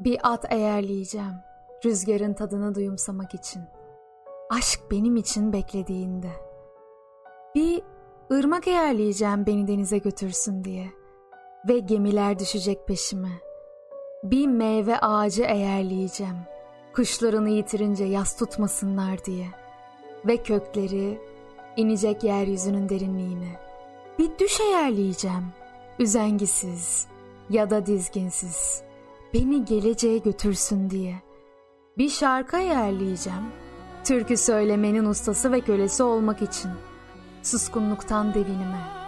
Bir at eğerleyeceğim, rüzgarın tadını duyumsamak için. Aşk benim için beklediğinde. Bir ırmak eğerleyeceğim beni denize götürsün diye. Ve gemiler düşecek peşime. Bir meyve ağacı eğerleyeceğim. Kuşlarını yitirince yas tutmasınlar diye. Ve kökleri inecek yeryüzünün derinliğine. Bir düş eğerleyeceğim. Üzengisiz ya da dizginsiz. Beni geleceğe götürsün diye. Bir şarkı ayarlayacağım. Türkü söylemenin ustası ve kölesi olmak için. Suskunluktan devinime.